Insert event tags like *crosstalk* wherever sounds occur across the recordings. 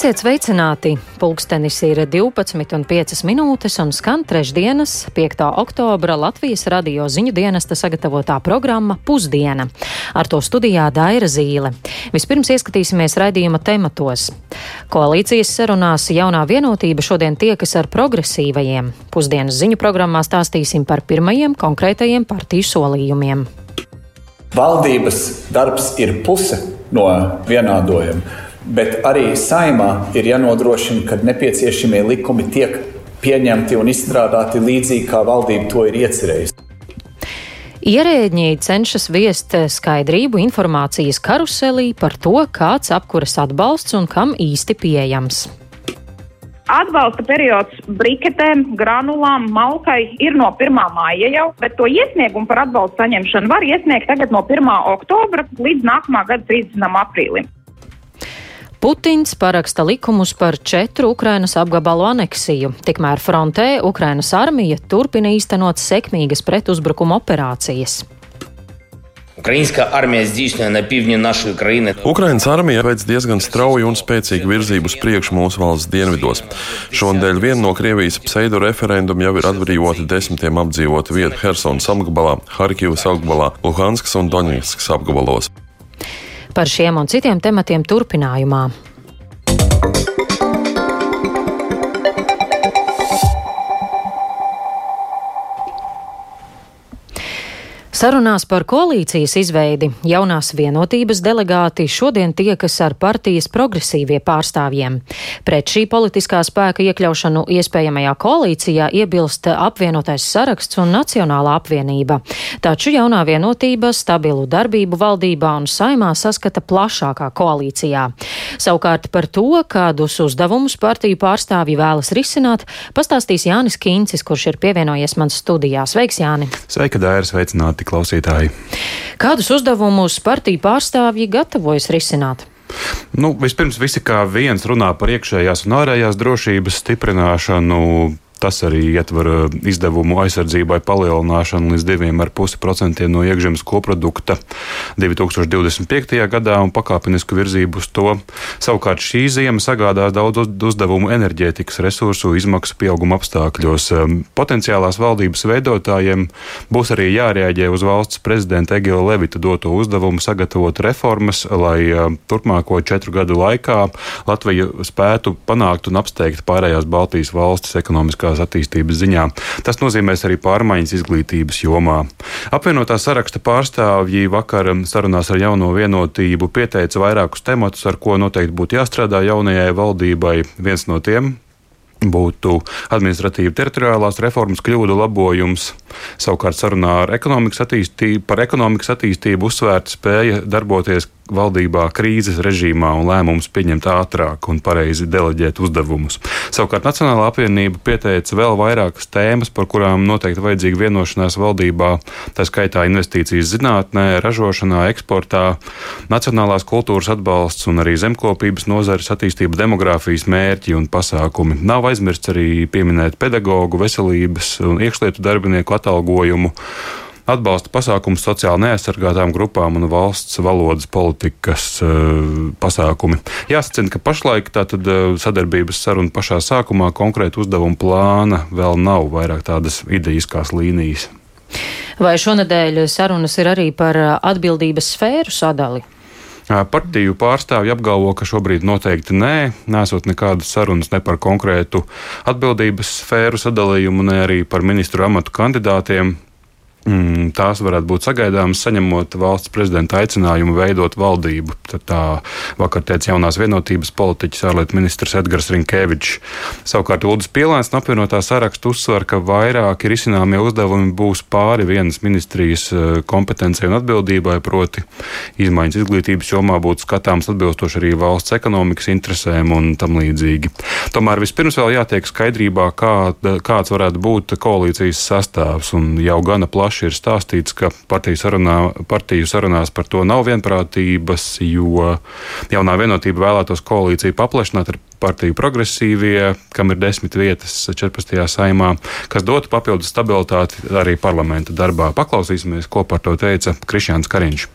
Esiet sveicināti! Pulkstenis ir 12,5 minūtes un skan trešdienas, 5. oktobra Latvijas radio ziņu dienesta sagatavotā programma Pusdiena. Ar to studijā Daira Zīle. Vispirms ieskatīsimies raidījuma tematos. Koalīcijas sarunās jaunā vienotība šodien tiekas ar progresīvajiem. Pusdienas ziņu programmā stāstīsim par pirmajiem konkrētajiem partiju solījumiem. Valdības darbs ir puse no vienādojuma bet arī saimā ir jānodrošina, ka nepieciešamie likumi tiek pieņemti un izstrādāti līdzīgi, kā valdība to ir iecerējusi. Ierēģi cenšas viest skaidrību informācijas karuselī par to, kāds apkuras atbalsts un kam īsti pieejams. Atbalsta periods briketēm, granulām, malkai ir no 1. māja jau, bet to iesniegumu par atbalstu saņemšanu var iesniegt tagad no 1. oktobra līdz nākamā gada 30. aprīlim. Putins paraksta likumus par četru Ukrainas apgabalu aneksiju, tikmēr frontē Ukrainas armija turpina īstenot sekmīgas pretuzbrukuma operācijas. Ukraiņā armija izdzīvoja na pivni našu Ukrainu. Ukraiņas armija veic diezgan strauju un spēcīgu virzību uz priekšu mūsu valsts dienvidos. Šonadēļ viena no Krievijas pseido referendumu jau ir atbrīvota desmitiem apdzīvotu vietu Helsinas apgabalā, Harkivas apgabalā, Luhanskas un Doņetskas apgabalos. Par šiem un citiem tematiem turpinājumā. Sarunās par koalīcijas izveidi jaunās vienotības delegāti šodien tiekas ar partijas progresīvie pārstāvjiem. Pret šī politiskā spēka iekļaušanu iespējamajā koalīcijā iebilst apvienotais saraksts un Nacionālā apvienība. Taču jaunā vienotība stabilu darbību valdībā un saimā saskata plašākā koalīcijā. Savukārt par to, kādus uzdevumus partiju pārstāvji vēlas risināt, pastāstīs Jānis Kīncis, kurš ir pievienojies man studijā. Sveiks, Jāni! Sveika, Dēra! Sveicināti! Klausītāji. Kādus uzdevumus partiju pārstāvji gatavojas risināt? Nu, vispirms, visi kā viens runā par iekšējās un ārējās drošības stiprināšanu, Tas arī ietver uh, izdevumu aizsardzībai palielināšanu līdz 2,5% no iekšzemes koprodukta 2025. gadā un pakāpenisku virzību uz to. Savukārt šī ziema sagādās daudz uzdevumu enerģētikas resursu izmaksu pieauguma apstākļos. Potenciālās valdības veidotājiem būs arī jārēģē uz valsts prezidenta Egila Levita doto uzdevumu sagatavot reformas, lai turpmāko četru gadu laikā Latvija spētu panākt un apsteigt pārējās Baltijas valstis ekonomiskā ekonomiskās attīstības ziņā. Tas nozīmēs arī pārmaiņas izglītības jomā. Apvienotā saraksta pārstāvji vakar sarunās ar jauno vienotību pieteica vairākus tematus, ar ko noteikti būtu jāstrādā jaunajai valdībai. Viens no tiem būtu administratīva teritoriālās reformas kļūdu labojums. Savukārt sarunā ekonomikas par ekonomikas attīstību uzsvērta spēja darboties valdībā krīzes režīmā un lēmumus pieņemt ātrāk un pareizi deleģēt uzdevumus. Savukārt Nacionālā apvienība pieteica vēl vairākas tēmas, par kurām noteikti vajadzīga vienošanās valdībā, tā skaitā investīcijas zinātnē, ražošanā, eksportā, nacionālās kultūras atbalsts un arī zemkopības nozares attīstība, demogrāfijas mērķi un pasākumi. Nav aizmirsts arī pieminēt pedagoģu, veselības un iekšlietu darbinieku atalgojumu atbalsta pasākums sociāli neaizsargātām grupām un valsts valodas politikas uh, pasākumi. Jāsacina, ka pašlaik tātad uh, sadarbības saruna pašā sākumā konkrēta uzdevuma plāna vēl nav vairāk tādas idejiskās līnijas. Vai šonadēļ sarunas ir arī par eh, atbildības sfēru sadali? Partiju pārstāvji apgalvo, ka šobrīd noteikti nē, nesot nekādas sarunas ne par konkrētu atbildības sfēru sadalījumu, ne arī par ministru amatu kandidātiem. Mm, tās varētu būt sagaidāmas, saņemot valsts prezidenta aicinājumu veidot valdību. Tad tā vakar teica jaunās vienotības politiķis ārlietu ministrs Edgars Rinkēvičs. Savukārt Uldis Pielēns no apvienotā saraksta uzsver, ka vairāki risināmie uzdevumi būs pāri vienas ministrijas eh, kompetencijai un atbildībai, proti izmaiņas izglītības jomā būtu skatāms atbilstoši arī valsts ekonomikas interesēm un tam līdzīgi. Tomēr vispirms vēl jātiek skaidrībā, kā, kāds varētu būt koalīcijas sastāvs un jau gana plašs plaši ir stāstīts, ka partiju, sarunā, partiju sarunās par to nav vienprātības, jo jaunā vienotība vēlētos koalīciju paplašināt ar partiju progresīvie, kam ir desmit vietas 14. saimā, kas dotu papildus stabilitāti arī parlamenta darbā. Paklausīsimies, ko par to teica Krišjāns Kariņš.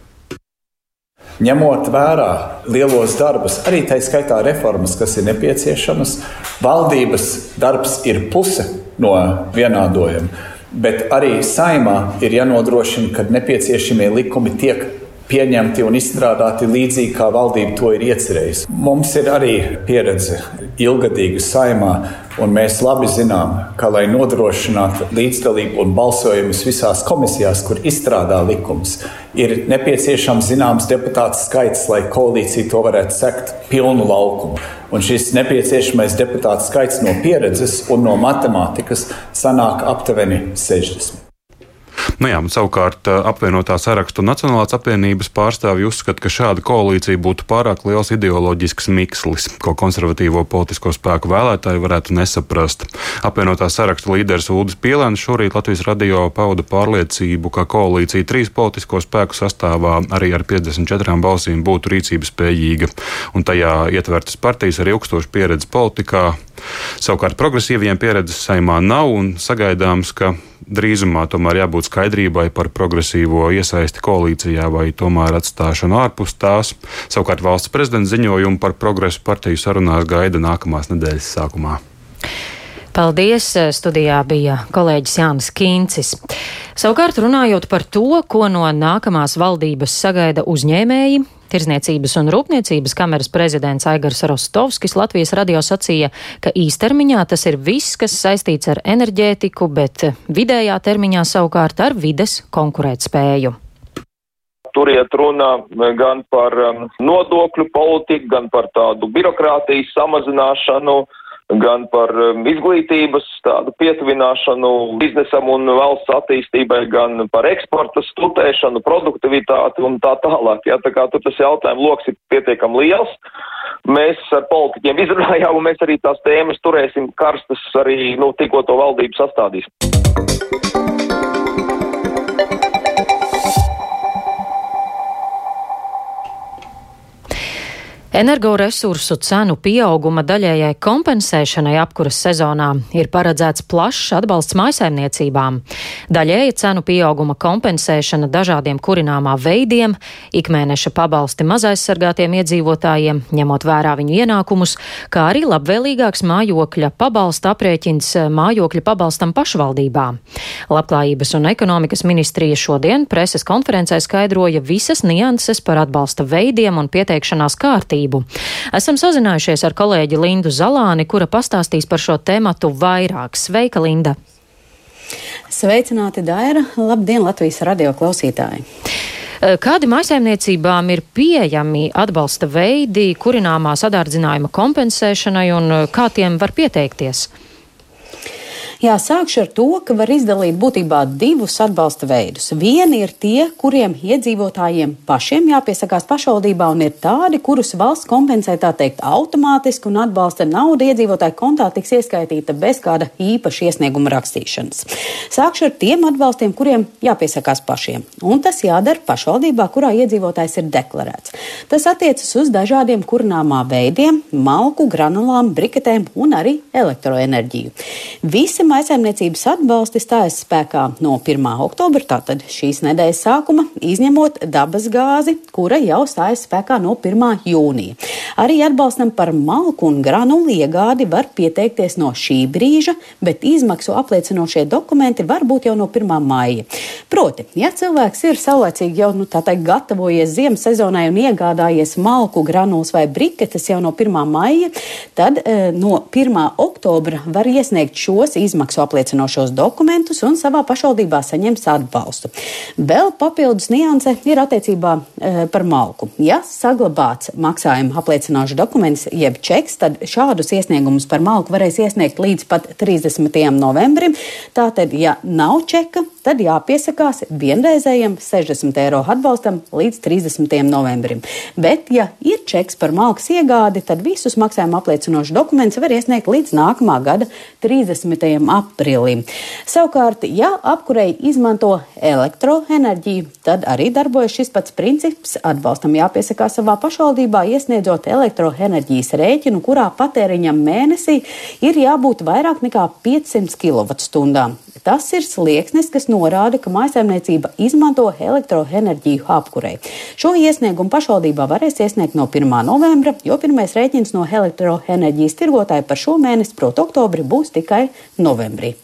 ņemot vērā lielos darbus, arī tā skaitā reformas, kas ir nepieciešamas, valdības darbs ir puse no vienādojuma. Bet arī saimā ir jānodrošina, ka nepieciešamie likumi tiek pieņemti un izstrādāti līdzīgi, kā valdība to ir iecerējusi. Mums ir arī pieredze ilgadīga saimā, un mēs labi zinām, ka, lai nodrošinātu līdzdalību un balsojumus visās komisijās, kur izstrādā likums, ir nepieciešams zināms deputātu skaits, lai koalīcija to varētu sekt pilnu laukumu. Un šis nepieciešamais deputātu skaits no pieredzes un no matemātikas sanāk aptuveni 60. Nu jā, savukārt apvienotā sarakstu un Nacionālās apvienības pārstāvji uzskata, ka šāda koalīcija būtu pārāk liels ideoloģisks mikslis, ko konservatīvo politisko spēku vēlētāji varētu nesaprast. Apvienotā sarakstu līderis Ulris Pielēns šorīt Latvijas radio pauda pārliecību, ka koalīcija trīs politisko spēku sastāvā arī ar 54 balsīm būtu rīcības spējīga, un tajā ietvertas partijas ar ilgstošu pieredzi politikā. Savukārt progresīviem pieredzes saimā nav un sagaidāms, ka drīzumā tomēr jābūt skaidrībai par progresīvo iesaisti koalīcijā vai tomēr atstāšanu ārpus tās. Savukārt valsts prezidents ziņojumu par progresu partiju sarunās gaida nākamās nedēļas sākumā. Paldies! Studijā bija kolēģis Jānis Kīncis. Savukārt runājot par to, ko no nākamās valdības sagaida uzņēmēji, Tirzniecības un Rūpniecības kameras prezidents Aigars Rostovskis Latvijas radio sacīja, ka īstermiņā tas ir viss, kas saistīts ar enerģētiku, bet vidējā termiņā savukārt ar vides konkurētspēju. Tur iet runa gan par nodokļu politiku, gan par tādu birokrātijas samazināšanu, gan par um, izglītības tādu pietuvināšanu biznesam un valsts attīstībai, gan par eksporta stutēšanu, produktivitāti un tā tālāk. Ja, tā kā tur tas jautājumu loks ir pietiekam liels. Mēs ar politiķiem izrunājām, un mēs arī tās tēmas turēsim karstas arī, nu, tikko to valdību sastādīs. Energoresursu cenu pieauguma daļējai kompensēšanai apkuras sezonā ir paredzēts plašs atbalsts maisaimniecībām. Daļēja cenu pieauguma kompensēšana dažādiem kurināmā veidiem, ikmēneša pabalsti mazaizsargātiem iedzīvotājiem, ņemot vērā viņu ienākumus, kā arī labvēlīgāks mājokļa pabalsta aprēķins mājokļa pabalstam pašvaldībā. Labklājības un ekonomikas ministrija šodien preses konferencē skaidroja visas nianses par atbalsta veidiem un pieteikšanās kārtību kārtību. Esam sazinājušies ar kolēģi Lindu Zalāni, kura pastāstīs par šo tematu vairāk. Sveika, Linda! Sveicināti, Daira! Labdien, Latvijas radio klausītāji! Kādi maisaimniecībām ir pieejami atbalsta veidi kurināmā sadārdzinājuma kompensēšanai un kā tiem var pieteikties? Jā, sākšu ar to, ka var izdalīt būtībā divus atbalsta veidus. Vieni ir tie, kuriem iedzīvotājiem pašiem jāpiesakās pašvaldībā, un ir tādi, kurus valsts kompensē tā teikt automātiski, un atbalsta nauda iedzīvotāju kontā tiks ieskaitīta bez kāda īpaša iesnieguma rakstīšanas. Sākšu ar tiem atbalstiem, kuriem jāpiesakās pašiem, un tas jādara pašvaldībā, kurā iedzīvotājs ir deklarēts. Tas attiecas uz dažādiem kurināmā veidiem, malku, granulām, briketēm un arī elektroenerģiju. Visi maisaimniecības atbalsti stājas spēkā no 1. oktobra, tātad šīs nedēļas sākuma, izņemot dabas gāzi, kura jau stājas spēkā no 1. jūnija. Arī atbalstam par malku un granulu iegādi var pieteikties no šī brīža, bet izmaksu apliecinošie dokumenti var būt jau no 1. maija. Proti, ja cilvēks ir saulēcīgi jau nu, teikt, gatavojies ziemas sezonai un iegādājies malku, granulas vai briketes jau no 1. maija, tad e, no 1. oktobra var iesniegt šos izmaksu izmaksu apliecinošos dokumentus un savā pašvaldībā saņems atbalstu. Vēl papildus nianse ir attiecībā e, par malku. Ja saglabāts maksājuma apliecinošs dokuments, jeb čeks, tad šādus iesniegumus par malku varēs iesniegt līdz pat 30. novembrim. Tātad, ja nav čeka, tad jāpiesakās vienreizējam 60 eiro atbalstam līdz 30. novembrim. Bet, ja ir čeks par malkas iegādi, tad visus maksājuma apliecinošus dokumentus var iesniegt līdz nākamā gada 30 aprīlim. Savukārt, ja apkurei izmanto elektroenerģiju, tad arī darbojas šis pats princips. Atbalstam jāpiesakās savā pašvaldībā, iesniedzot elektroenerģijas rēķinu, kurā patēriņam mēnesī ir jābūt vairāk nekā 500 kWh. Tas ir slieksnis, kas norāda, ka mājsaimniecība izmanto elektroenerģiju apkurei. Šo iesniegumu pašvaldībā varēs iesniegt no 1. novembra, jo pirmais rēķins no elektroenerģijas tirgotāja par šo mēnesi, proti, oktobri, būs tikai novembrī.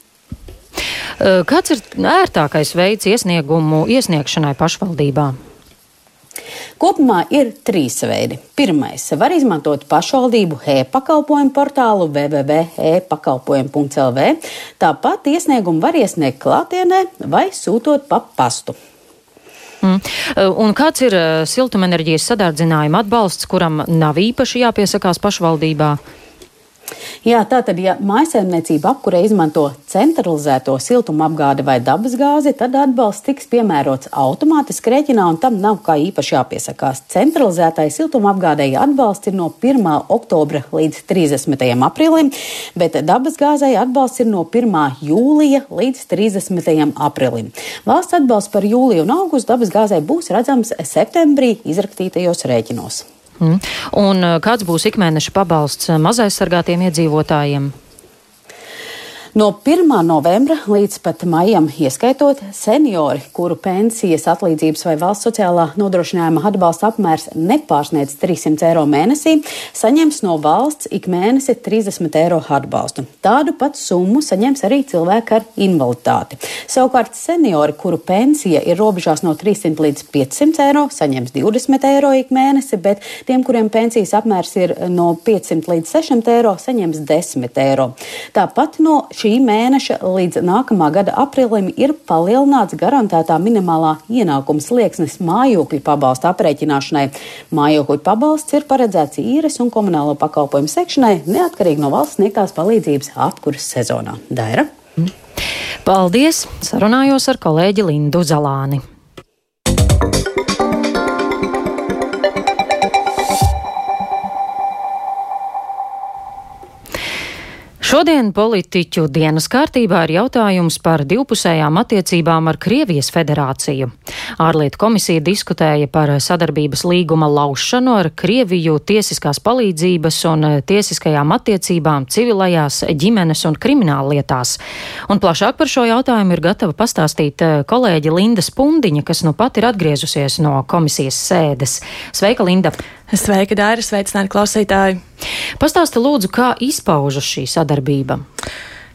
Kāds ir ērtākais veids iesniegumu iesniegšanai pašvaldībā? Kopumā ir trīs veidi. Pirmais - var izmantot pašvaldību e-pakalpojumu portālu www.e-pakalpojumu.lv. Tāpat iesniegumu var iesniegt klātienē vai sūtot pa pastu. Mm. Un kāds ir siltumenerģijas sadārdzinājuma atbalsts, kuram nav īpaši jāpiesakās pašvaldībā? Jā, tātad, ja mājsaimniecība apkurē izmanto centralizēto siltumapgādi vai dabasgāzi, tad atbalsts tiks piemērots automātiski rēķinā un tam nav kā īpaši jāpiesakās. Centralizētai siltumapgādēji atbalsts ir no 1. oktobra līdz 30. aprīlim, bet dabasgāzei atbalsts ir no 1. jūlija līdz 30. aprīlim. Valsts atbalsts par jūliju un augustu dabasgāzei būs redzams septembrī izrakstītajos rēķinos. Mm. Un eh, kāds būs ikmēneša pabalsts eh, mazaizsargātiem iedzīvotājiem? No 1. novembra līdz pat maijam, ieskaitot seniori, kuru pensijas, atlīdzības vai valsts sociālā nodrošinājuma atbalsta apmērs nepārsniedz 300 eiro mēnesī, saņems no valsts ik mēnesi 30 eiro atbalstu. Tādu pat summu saņems arī cilvēki ar invaliditāti. Savukārt seniori, kuru pensija ir robežās no 300 līdz 500 eiro, saņems 20 eiro ik mēnesi, bet tiem, kuriem pensijas apmērs ir no 500 līdz 600 eiro, saņems 10 eiro. Tāpat no šī mēneša līdz nākamā gada aprīlim ir palielināts garantētā minimālā ienākuma slieksnis mājokļu pabalsta aprēķināšanai. Mājokļu pabalsts ir paredzēts īres un komunālo pakalpojumu sekšanai neatkarīgi no valsts sniegtās palīdzības apkuras sezonā. Daira? Paldies! Sarunājos ar kolēģi Lindu Zalāni. Šodien politiķu dienas kārtībā ir jautājums par divpusējām attiecībām ar Krievijas federāciju. Ārlietu komisija diskutēja par sadarbības līguma laušanu ar Krieviju tiesiskās palīdzības un tiesiskajām attiecībām civilajās ģimenes un krimināla lietās. Un plašāk par šo jautājumu ir gatava pastāstīt eh, kolēģi Linda Spundiņa, kas nu pat ir atgriezusies no komisijas sēdes. Sveika, Linda! Sveika, Dāra! Sveicināti klausītāji! Pastāsta lūdzu, kā izpaužas šī sadarbība.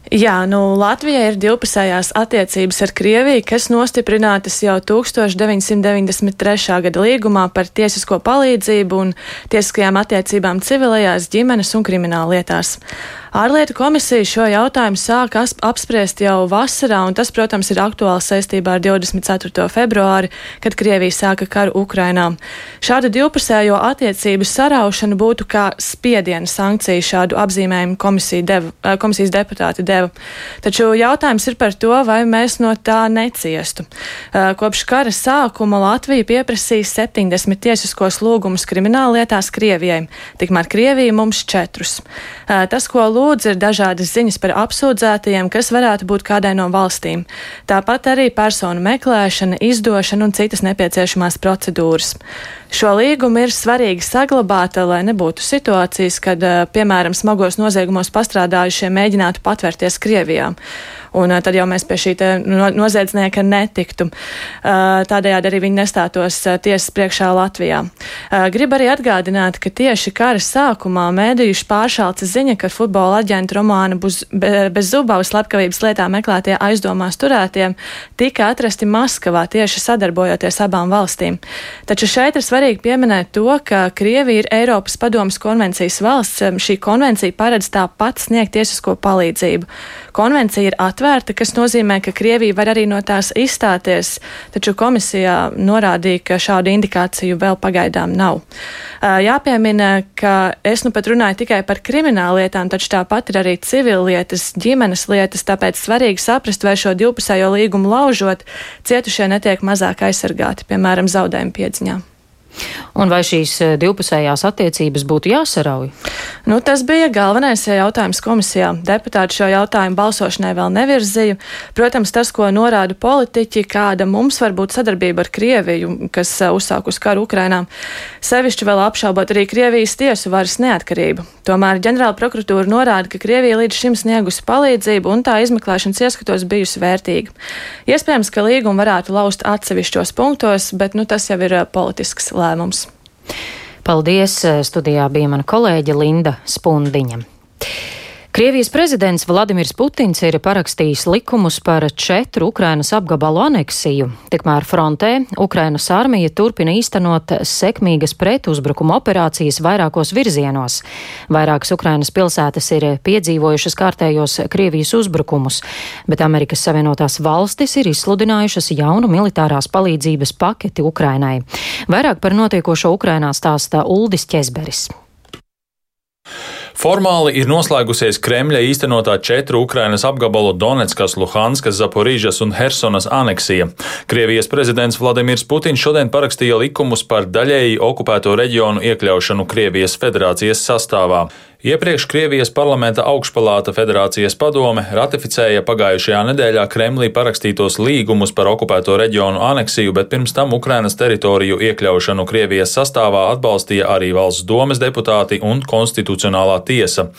Jā, nu, Latvijai ir divpusējās attiecības ar Krieviju, kas nostiprinātas jau 1993. gada līgumā par tiesisko palīdzību un tiesiskajām attiecībām civilajās, ģimenes un krimināla lietās. Ārlietu komisija šo jautājumu sāka apspriest jau vasarā, un tas, protams, ir aktuāls saistībā ar 24. februāri, kad Krievija sāka karu Ukrainā. Šāda divpusējo attiecību saraušana būtu kā spiediena sankcija šādu apzīmējumu komisija deva, eh, komisijas deputāti deva. Taču jautājums ir par to, vai mēs no tā neciestu. Eh, kopš kara sākuma Latvija pieprasīja 70 tiesiskos lūgumus krimināllietās Krievijai, tikmēr Krievija mums četrus. Eh, tas, ko lūdz, ir dažādas ziņas par apsūdzētajiem, kas varētu būt kādai no valstīm. Tāpat arī personu meklēšana, izdošana un citas nepieciešamās procedūras. Šo līgumu ir svarīgi saglabāt, lai nebūtu situācijas, kad, eh, piemēram, smagos noziegumos pastrādājušie mēģinātu patvērties Krievijā un tad jau mēs pie šī noziedznieka netiktu. Tādējādi arī viņi nestātos tiesas priekšā Latvijā. Gribu arī atgādināt, ka tieši kara sākumā mēdījuši pāršalca ziņa, ka futbola aģenta Romāna bez zubavas slepkavības lietā meklētie aizdomās turētie tika atrasti Maskavā tieši sadarbojoties abām valstīm. Taču šeit ir svarīgi pieminēt to, ka Krievija ir Eiropas padomas konvencijas valsts. Šī konvencija paredz tāpat sniegt tiesisko palīdzību. Konvencija ir atvērta, kas nozīmē, ka Krievija var arī no tās izstāties, taču komisijā norādīja, ka šādu indikāciju vēl pagaidām nav. Jāpiemina, ka es nu pat runāju tikai par krimināllietām, taču tāpat ir arī civillietas, ģimenes lietas, tāpēc svarīgi saprast, vai šo divpusējo līgumu laužot, cietušie netiek mazāk aizsargāti, piemēram, zaudējumu piedziņā. Un vai šīs eh, divpusējās attiecības būtu jāsarauj? Nu, tas bija galvenais jautājums komisijā. Deputāti šo jautājumu balsošanai vēl nevirzīja. Protams, tas, ko norāda politiķi, kāda mums var būt sadarbība ar Krieviju, kas eh, uzsākus karu Ukrainā, sevišķi vēl apšaubot arī Krievijas tiesu varas neatkarību. Tomēr ģenerāla prokuratūra norāda, ka Krievija līdz šim sniegusi palīdzību un tā izmeklēšanas ieskatos bijusi vērtīga. Iespējams, ka līgumu varētu laust atsevišķos punktos, bet nu, tas jau ir eh, politisks lēmums. Paldies! Studijā bija mana kolēģe Linda Spundiņa. Krievijas prezidents Vladimirs Putins ir parakstījis likumus par četru Ukrainas apgabalu aneksiju. Tikmēr frontē Ukrainas armija turpina īstenot sekmīgas pretuzbrukuma operācijas vairākos virzienos. Vairākas Ukrainas pilsētas ir piedzīvojušas kārtējos Krievijas uzbrukumus, bet Amerikas Savienotās valstis ir izsludinājušas jaunu militārās palīdzības paketi Ukrainai. Vairāk par notiekošo Ukrainā stāsta Uldis Ķezberis. Formāli ir noslēgusies Kremļa īstenotā četru Ukrainas apgabalu Donetskas, Luhanskas, Zaporīžas un Hersonas aneksija. Krievijas prezidents Vladimirs Putins šodien parakstīja likumus par daļēji okupēto reģionu iekļaušanu Krievijas federācijas sastāvā. Iepriekš Krievijas parlamenta augšpalāta federācijas padome ratificēja pagājušajā nedēļā Kremlī parakstītos līgumus par okupēto reģionu aneksiju, bet pirms tam Ukrainas teritoriju iekļaušanu Krievijas sastāvā atbalstīja arī valsts domes deputāti un konstitucionālā tiesa.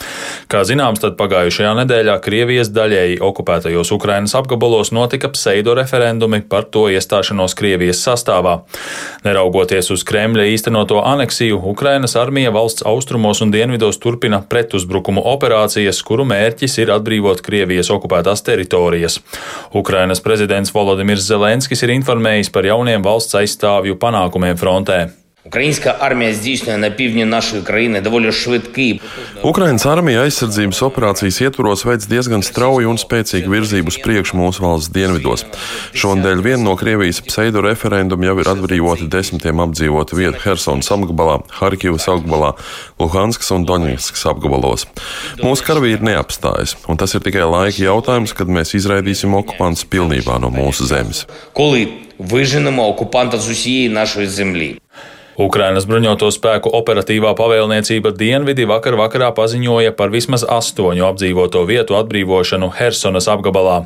Kā zināms, tad pagājušajā nedēļā Krievijas daļēji okupētajos Ukrainas apgabalos notika pseido referendumi par to iestāšanos Krievijas sastāvā. Neraugoties uz Kremļa īstenoto aneksiju, Ukrainas armija valsts austrumos un dienvidos turpina turpina pretuzbrukumu operācijas, kuru mērķis ir atbrīvot Krievijas okupētās teritorijas. Ukrainas prezidents Volodimirs Zelenskis ir informējis par jauniem valsts aizstāvju panākumiem frontē. Українська армія здійснює на півдні нашої країни доволі швидкий. Ukrainas armija aizsardzības operācijas ietvaros veids diezgan strauju un spēcīgu virzību uz priekšu mūsu valsts dienvidos. Šonadēļ viena no Krievijas pseido referendumu jau ir atbrīvoti desmitiem apdzīvotu vietu Helsonas apgabalā, Harkivas apgabalā, Luhanskas un Doņetskas apgabalos. Mūsu karavīri neapstājas, un tas ir tikai laika jautājums, kad mēs izraidīsim okupantus pilnībā no mūsu zemes. Коли виженемо окупанта з усієї нашої землі. Ukrainas bruņoto spēku operatīvā pavēlniecība Dienvidi vakar vakarā paziņoja par vismaz astoņu apdzīvoto vietu atbrīvošanu Hersonas apgabalā.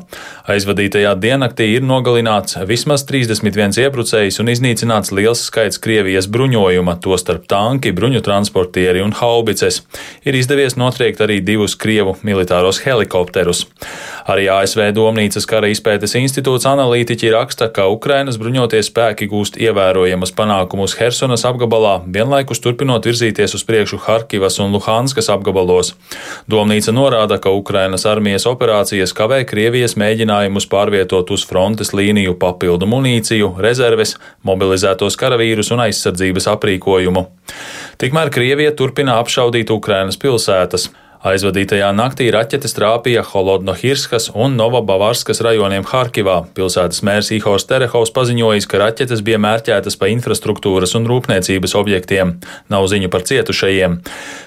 Aizvadītajā diennaktī ir nogalināts vismaz 31 iebrucējs un iznīcināts liels skaits Krievijas bruņojuma, tostarp tanki, bruņu transportieri un haubices. Ir izdevies notriekt arī divus Krievu militāros helikopterus. Arī ASV Domnīcas kara izpētes institūts analītiķi raksta, ka Ukrainas bruņotie spēki gūst ievērojamas panākumus Hersonas apgabalā, vienlaikus turpinot virzīties uz priekšu Harkivas un Luhanskas apgabalos. Domnīca norāda, ka Ukrainas armijas operācijas kavē Krievijas mēģinājumus pārvietot uz frontes līniju papildu munīciju, rezerves, mobilizētos karavīrus un aizsardzības aprīkojumu. Tikmēr Krievija turpina apšaudīt Ukrainas pilsētas. Aizvadītajā naktī raķetes trāpīja Holodnohirskas un Novabavarskas rajoniem Harkivā. Pilsētas mērs Ihors Terehovs paziņojis, ka raķetes bija mērķētas pa infrastruktūras un rūpniecības objektiem. Nav ziņu par cietušajiem.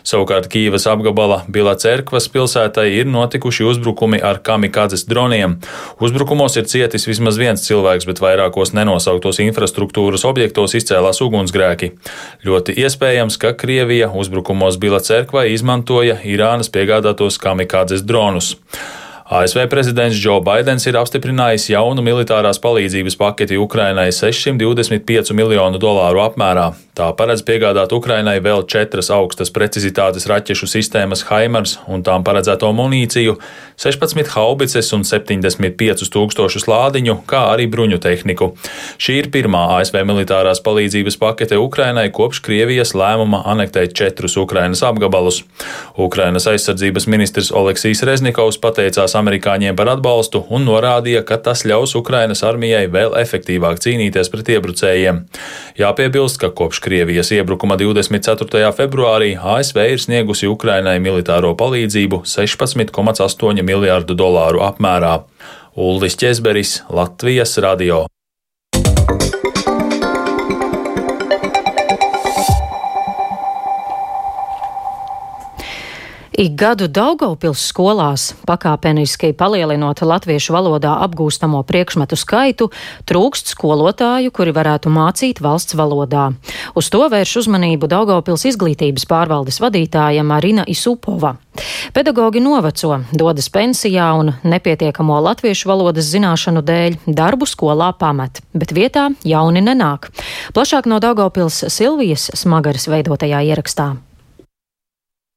Savukārt Kīvas apgabala Bila Cerkvas pilsētai ir notikuši uzbrukumi ar kamikādzes droniem. Uzbrukumos ir cietis vismaz viens cilvēks, bet vairākos nenosauktos infrastruktūras objektos izcēlās ugunsgrēki. Ļoti iespējams, ka Krievija uzbrukumos Bila Cerkvai izmantoja Irānas piegādātos kamikādzes dronus. ASV prezidents Džo Baidens ir apstiprinājis jaunu militārās palīdzības paketi Ukrainai 625 miljonu dolāru apmērā. Tā paredz piegādāt Ukrainai vēl četras augstas precizitātes raķešu sistēmas Haimars un tām paredzēto munīciju, 16 haubices un 75 tūkstošus lādiņu, kā arī bruņu tehniku. Šī ir pirmā ASV militārās palīdzības pakete Ukrainai kopš Krievijas lēmuma anektēt četrus Ukrainas apgabalus. Ukrainas aizsardzības ministrs Oleksijs Reznikovs pateicās amerikāņiem par atbalstu un norādīja, ka tas ļaus Ukrainas armijai vēl efektīvāk cīnīties pret iebrucējiem. Jāpiebilst, ka kopš Krievijas iebrukuma 24. februārī ASV ir sniegusi Ukrainai militāro palīdzību 16,8 miljārdu dolāru apmērā. Ulris Česberis, Latvijas radio. Ik gadu Daugavpils skolās, pakāpeniski palielinot latviešu valodā apgūstamo priekšmetu skaitu, trūkst skolotāju, kuri varētu mācīt valsts valodā. Uz to vērš uzmanību Daugavpils izglītības pārvaldes vadītāja Marina Isupova. Pedagogi noveco, dodas pensijā un nepietiekamo latviešu valodas zināšanu dēļ darbu skolā pamet, bet vietā jauni nenāk. Plašāk no Daugavpils Silvijas smagaras veidotajā ierakstā.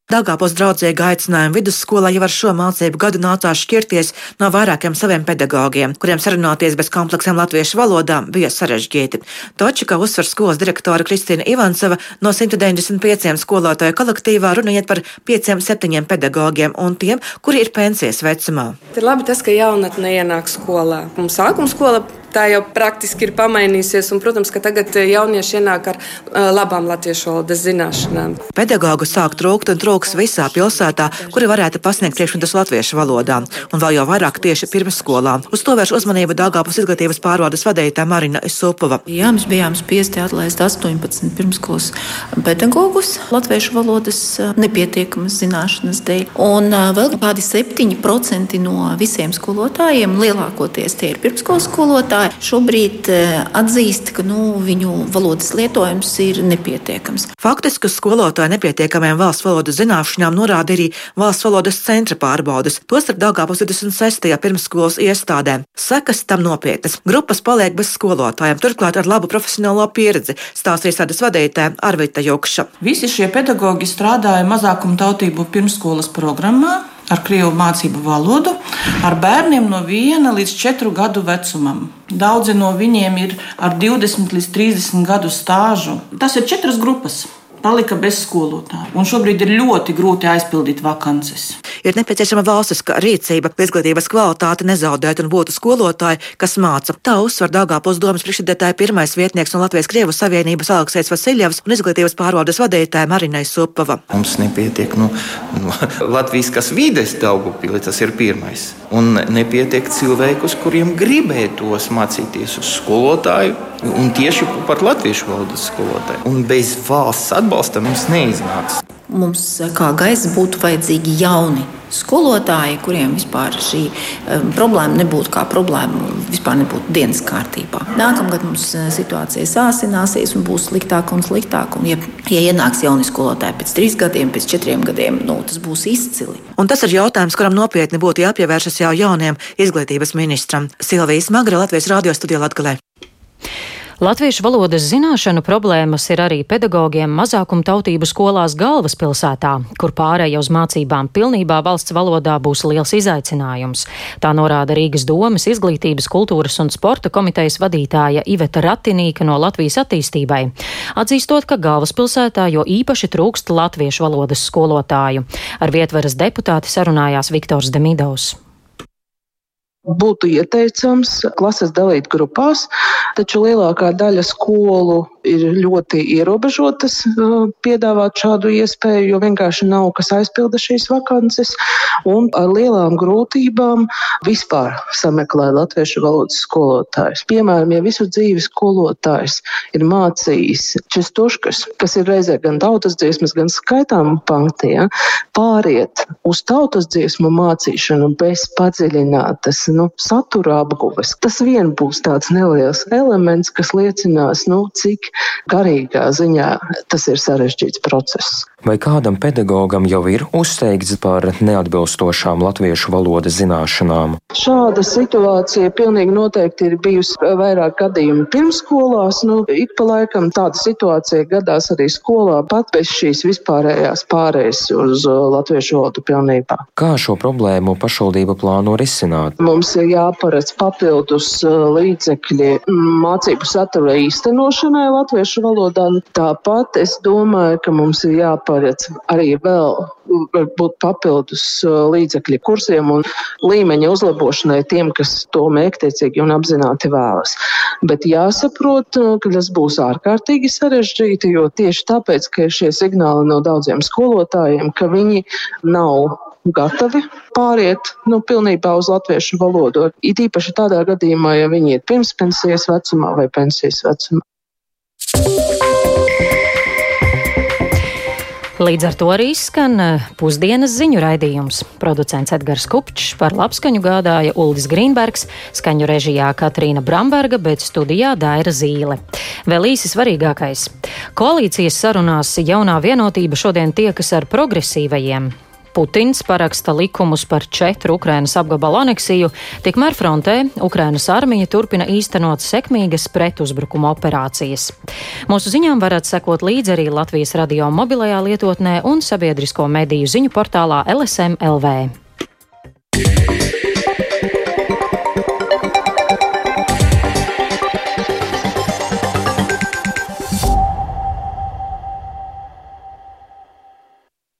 Dāngāpos draudzēga aicinājumu vidusskolā jau ar šo mācību gadu nācās šķirties no vairākiem saviem pedagogiem, kuriem sarunāties bez kompleksiem latviešu valodām bija sarežģīti. Taču, kā uzsver skolas direktore Kristīna Ivansova, no 195 skolotāju kolektīvā runājot par 5-7 pedagogiem un tiem, kuri ir pensijas vecumā. Ir labi tas, ka jaunatne ienāk skolā. Mums sākuma skola tā jau praktiski ir pamainījusies. Un, protams, ka tagad eh, jaunieši ienāk ar uh, labām latviešu valodas zināšanām. Pedagogu sāk trūkt un trūks visā pilsētā, kuri varētu pasniegt priekšmetus latviešu valodā, un vēl jau vairāk tieši pirmsskolā. Uz to vērš uzmanību Dāngāpas izglītības pārvaldes vadītāja Marina Supova. Jā, mēs bijām spiesti atlaist 18 pirmskolas pedagogus latviešu valodas eh, nepietiekamas zināšanas dēļ. Un vēl kādi 7% no visiem skolotājiem, lielākoties tie ir pirmskolas skolotāji, skolotāji šobrīd eh, atzīst, ka nu, viņu valodas lietojums ir nepietiekams. Faktiski uz skolotāju nepietiekamiem valsts valodas zināšanām norāda arī valsts valodas centra pārbaudas, tostarp Dāngāpus 26. pirmsskolas iestādēm. Sekas tam nopietnas. Grupas paliek bez skolotājiem, turklāt ar labu profesionālo pieredzi, stāsta iestādes vadītāja Arvita Jokša. Visi šie pedagoģi strādāja mazākumtautību pirmsskolas programmā ar krievu mācību valodu, ar bērniem no 1 līdz 4 gadu vecumam. Daudzi no viņiem ir ar 20 līdz 30 gadu stāžu. Tas ir četras grupas palika bez skolotāja. Un šobrīd ir ļoti grūti aizpildīt vakances. Ir nepieciešama valstiska rīcība, lai izglītības kvalitāte nezaudētu un būtu skolotāji, kas māca. Tā uzsver Dāngāpos domas priekšsēdētāja pirmais vietnieks no Latvijas Krievu Savienības Aleksējs Vasiljevs un izglītības pārvaldes vadītāja Marinai Supava. Mums nepietiek nu, nu, *laughs* Latvijas vides Daugupili, tas ir pirmais. Un nepietiek cilvēkus, kuriem gribētos mācīties uz skolotāju, un tieši par latviešu valodas skolotāju. Un bez valsts atbalsta atbalsta mums neiznāks. Mums kā gaisa būtu vajadzīgi jauni skolotāji, kuriem vispār šī um, problēma nebūtu kā problēma, vispār nebūtu dienas kārtībā. Nākamgad mums uh, situācija sāsināsies un būs sliktāk un sliktāk. Un, ja, ja ienāks jauni skolotāji pēc trīs gadiem, pēc četriem gadiem, nu, tas būs izcili. Un tas ir jautājums, kuram nopietni būtu jāpievēršas jau jauniem izglītības ministram Silvijas Magra Latvijas radio studijā Latgalē. Latviešu valodas zināšanu problēmas ir arī pedagogiem mazākumtautību skolās galvaspilsētā, kur pārēja uz mācībām pilnībā valsts valodā būs liels izaicinājums. Tā norāda Rīgas domas izglītības, kultūras un sporta komitejas vadītāja Iveta Ratinīka no Latvijas attīstībai, atzīstot, ka galvaspilsētā jo īpaši trūkst latviešu valodas skolotāju. Ar vietvaras deputāti sarunājās Viktors Demidovs būtu ieteicams klases dalīt grupās, taču lielākā daļa skolu ir ļoti ierobežotas piedāvāt šādu iespēju, jo vienkārši nav kas aizpilda šīs vakances, un ar lielām grūtībām vispār sameklē latviešu valodas skolotājus. Piemēram, ja visu dzīvi skolotājs ir mācījis čestuškas, kas ir reizē gan tautas dziesmas, gan skaitām panktī, ja, pāriet uz tautas dziesmu mācīšanu bez padziļinātas nu, satura apguves. Tas vien būs tāds neliels elements, kas liecinās, nu, cik garīgā ziņā tas ir sarežģīts process. Vai kādam pedagogam jau ir uzteikts par neatbilstošām latviešu valodas zināšanām? Šāda situācija pilnīgi noteikti ir bijusi vairāk gadījumu pirmsskolās. Nu, ik pa laikam tāda situācija gadās arī skolā, pat bez šīs vispārējās pārējas uz uh, latviešu valodu pilnībā. Kā šo problēmu pašvaldība plāno risināt? Mums ir jāparedz papildus uh, līdzekļi mācību satura īstenošanai latviešu valodā. Tāpat es domāju, ka mums ir jāparedz jāparedz arī vēl varbūt papildus uh, līdzekļi kursiem un līmeņa uzlabošanai tiem, kas to mērķtiecīgi un apzināti vēlas. Bet jāsaprot, uh, ka tas būs ārkārtīgi sarežģīti, jo tieši tāpēc, ka ir šie signāli no daudziem skolotājiem, ka viņi nav gatavi pāriet nu, pilnībā uz latviešu valodu. It īpaši tādā gadījumā, ja viņi ir pirms pensijas vecumā vai pensijas vecumā. Līdz ar to arī skan eh, pusdienas ziņu raidījums. Producents Edgars Kupčs par labskaņu gādāja Uldis Grīnbergs, skaņu režijā Katrīna Bramberga, bet studijā Daira Zīle. Vēl īsi svarīgākais. Koalīcijas sarunās jaunā vienotība šodien tiekas ar progresīvajiem. Putins paraksta likumus par četru Ukrainas apgabalu aneksiju, tikmēr frontē Ukrainas armija turpina īstenot sekmīgas pretuzbrukuma operācijas. Mūsu ziņām varat sekot līdzi arī Latvijas radio mobilajā lietotnē un sabiedrisko mediju ziņu portālā LSM LV.